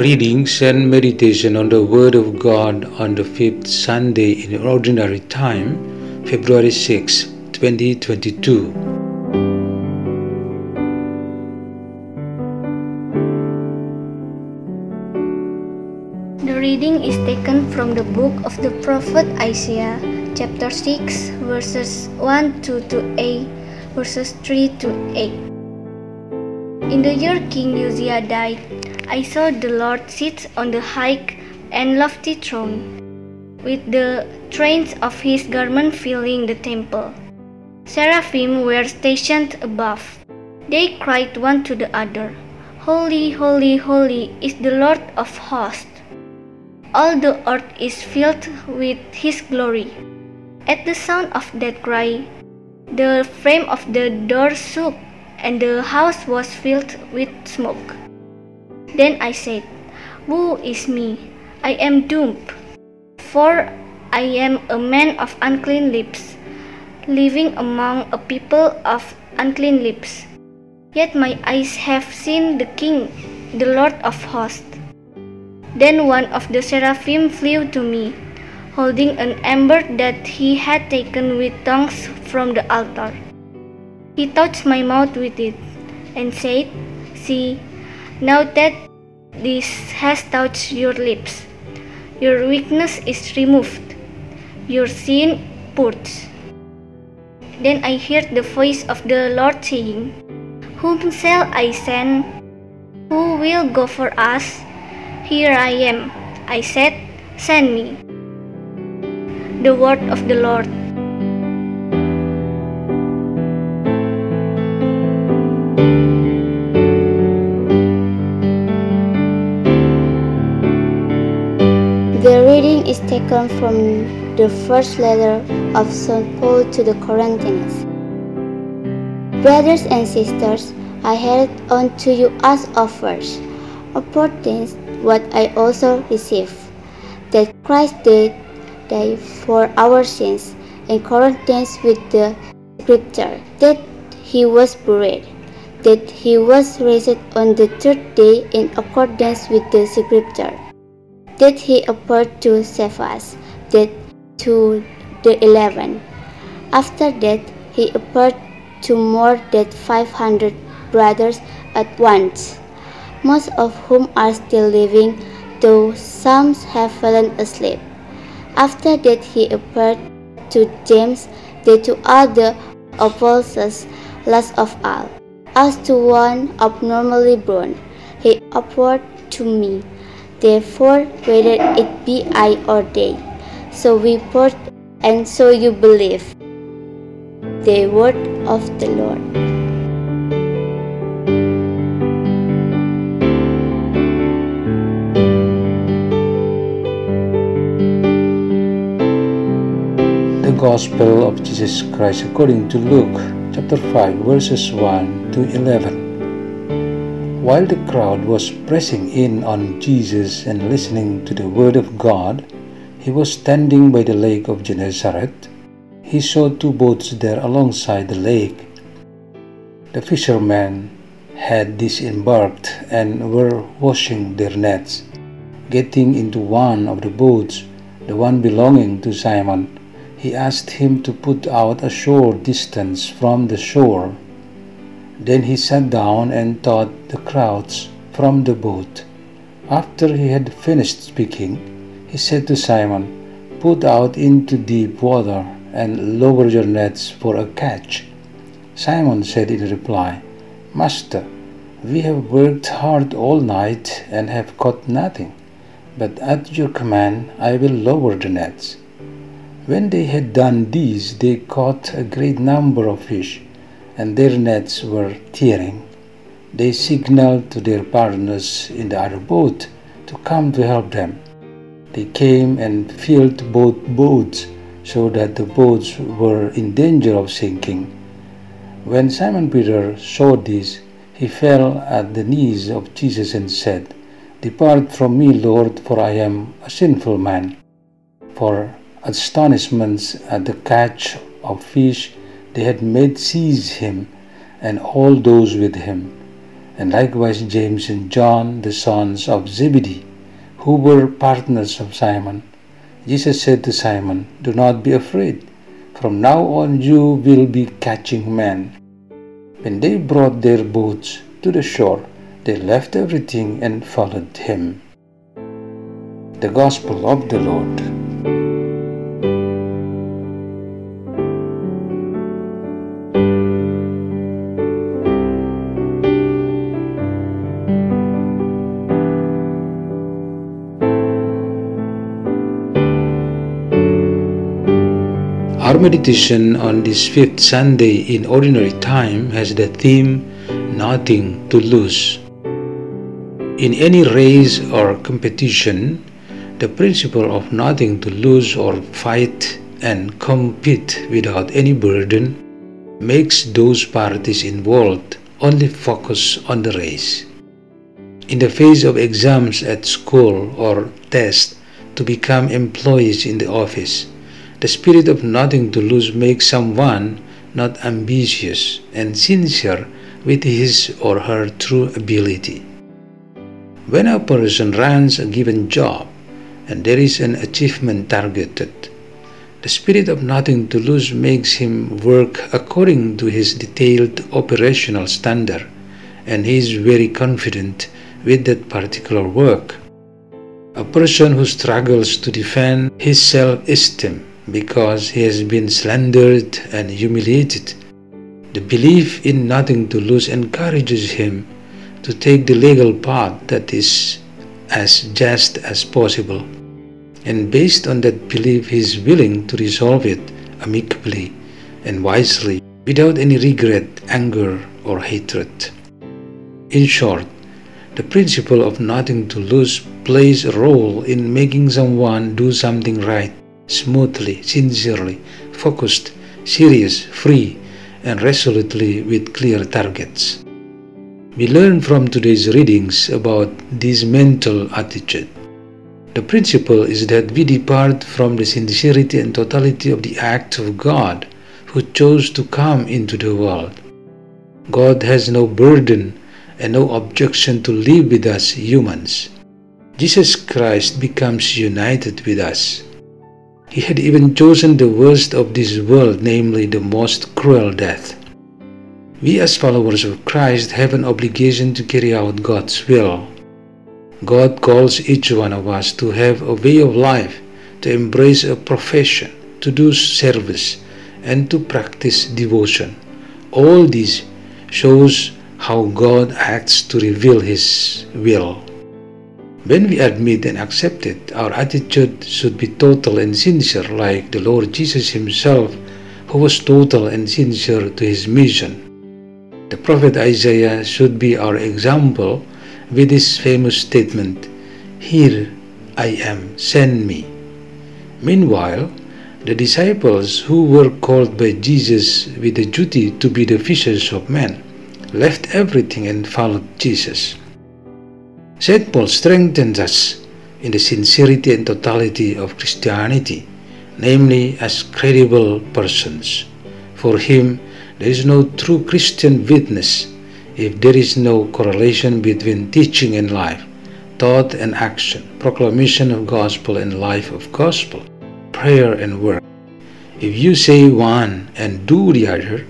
Readings and meditation on the Word of God on the fifth Sunday in Ordinary Time, February 6, 2022. The reading is taken from the book of the prophet Isaiah, chapter 6, verses 1 to, to 8, verses 3 to 8. In the year King Uzziah died, I saw the Lord sit on the high and lofty throne, with the trains of his garment filling the temple. Seraphim were stationed above. They cried one to the other, Holy, holy, holy is the Lord of hosts. All the earth is filled with his glory. At the sound of that cry, the frame of the door shook, and the house was filled with smoke. Then I said, Woe is me! I am doomed, for I am a man of unclean lips, living among a people of unclean lips. Yet my eyes have seen the King, the Lord of hosts. Then one of the seraphim flew to me, holding an ember that he had taken with tongs from the altar. He touched my mouth with it, and said, See, now that this has touched your lips, your weakness is removed, your sin purged. Then I heard the voice of the Lord saying, Whom shall I send? Who will go for us? Here I am, I said, send me. The word of the Lord. The reading is taken from the first letter of St. Paul to the Corinthians. Brothers and sisters, I held on to you as offers, apporting what I also received, that Christ did die for our sins, in accordance with the Scripture, that he was buried, that he was raised on the third day in accordance with the Scripture that he appeared to Cephas, that to the eleven. After that, he appeared to more than five hundred brothers at once, most of whom are still living, though some have fallen asleep. After that, he appeared to James, then to the apostles, last of all. As to one abnormally born, he appeared to me. Therefore, whether it be I or they, so we put and so you believe. The word of the Lord. The Gospel of Jesus Christ according to Luke chapter 5 verses 1 to 11. While the crowd was pressing in on Jesus and listening to the word of God, he was standing by the lake of Gennesaret. He saw two boats there alongside the lake. The fishermen had disembarked and were washing their nets. Getting into one of the boats, the one belonging to Simon, he asked him to put out a short distance from the shore. Then he sat down and taught the crowds from the boat. After he had finished speaking, he said to Simon, Put out into deep water and lower your nets for a catch. Simon said in reply, Master, we have worked hard all night and have caught nothing, but at your command I will lower the nets. When they had done this, they caught a great number of fish, and their nets were tearing. they signaled to their partners in the other boat to come to help them. They came and filled both boats so that the boats were in danger of sinking. When Simon Peter saw this, he fell at the knees of Jesus and said, Depart from me, Lord, for I am a sinful man. For astonishment at the catch of fish they had made seize him and all those with him, and likewise James and John, the sons of Zebedee, who were partners of Simon. Jesus said to Simon, Do not be afraid. From now on you will be catching men. When they brought their boats to the shore, they left everything and followed him. The Gospel of the Lord. Meditation on this fifth Sunday in Ordinary Time has the theme Nothing to Lose. In any race or competition, the principle of nothing to lose or fight and compete without any burden makes those parties involved only focus on the race. In the face of exams at school or tests to become employees in the office, the spirit of nothing to lose makes someone not ambitious and sincere with his or her true ability. When a person runs a given job and there is an achievement targeted, the spirit of nothing to lose makes him work according to his detailed operational standard, and he is very confident with that particular work. A person who struggles to defend his self esteem because he has been slandered and humiliated. The belief in nothing to lose encourages him to take the legal path that is as just as possible. And based on that belief, he is willing to resolve it amicably and wisely without any regret, anger, or hatred. In short, the principle of nothing to lose plays a role in making someone do something right smoothly, sincerely, focused, serious, free, and resolutely with clear targets. We learn from today's readings about this mental attitude. The principle is that we depart from the sincerity and totality of the act of God who chose to come into the world. God has no burden and no objection to live with us humans. Jesus Christ becomes united with us he had even chosen the worst of this world, namely the most cruel death. We, as followers of Christ, have an obligation to carry out God's will. God calls each one of us to have a way of life, to embrace a profession, to do service, and to practice devotion. All this shows how God acts to reveal His will. When we admit and accept it, our attitude should be total and sincere, like the Lord Jesus Himself, who was total and sincere to His mission. The prophet Isaiah should be our example with his famous statement, Here I am, send me. Meanwhile, the disciples who were called by Jesus with the duty to be the fishers of men left everything and followed Jesus. St. Paul strengthens us in the sincerity and totality of Christianity, namely as credible persons. For him, there is no true Christian witness if there is no correlation between teaching and life, thought and action, proclamation of gospel and life of gospel, prayer and work. If you say one and do the other,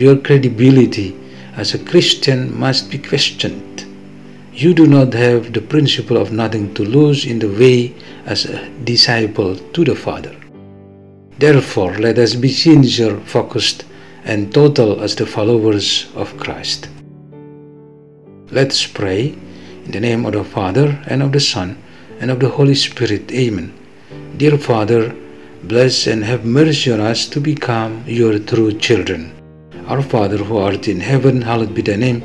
your credibility as a Christian must be questioned you do not have the principle of nothing to lose in the way as a disciple to the Father. Therefore, let us be sincere, focused, and total as the followers of Christ. Let's pray in the name of the Father, and of the Son, and of the Holy Spirit. Amen. Dear Father, bless and have mercy on us to become your true children. Our Father who art in heaven, hallowed be thy name.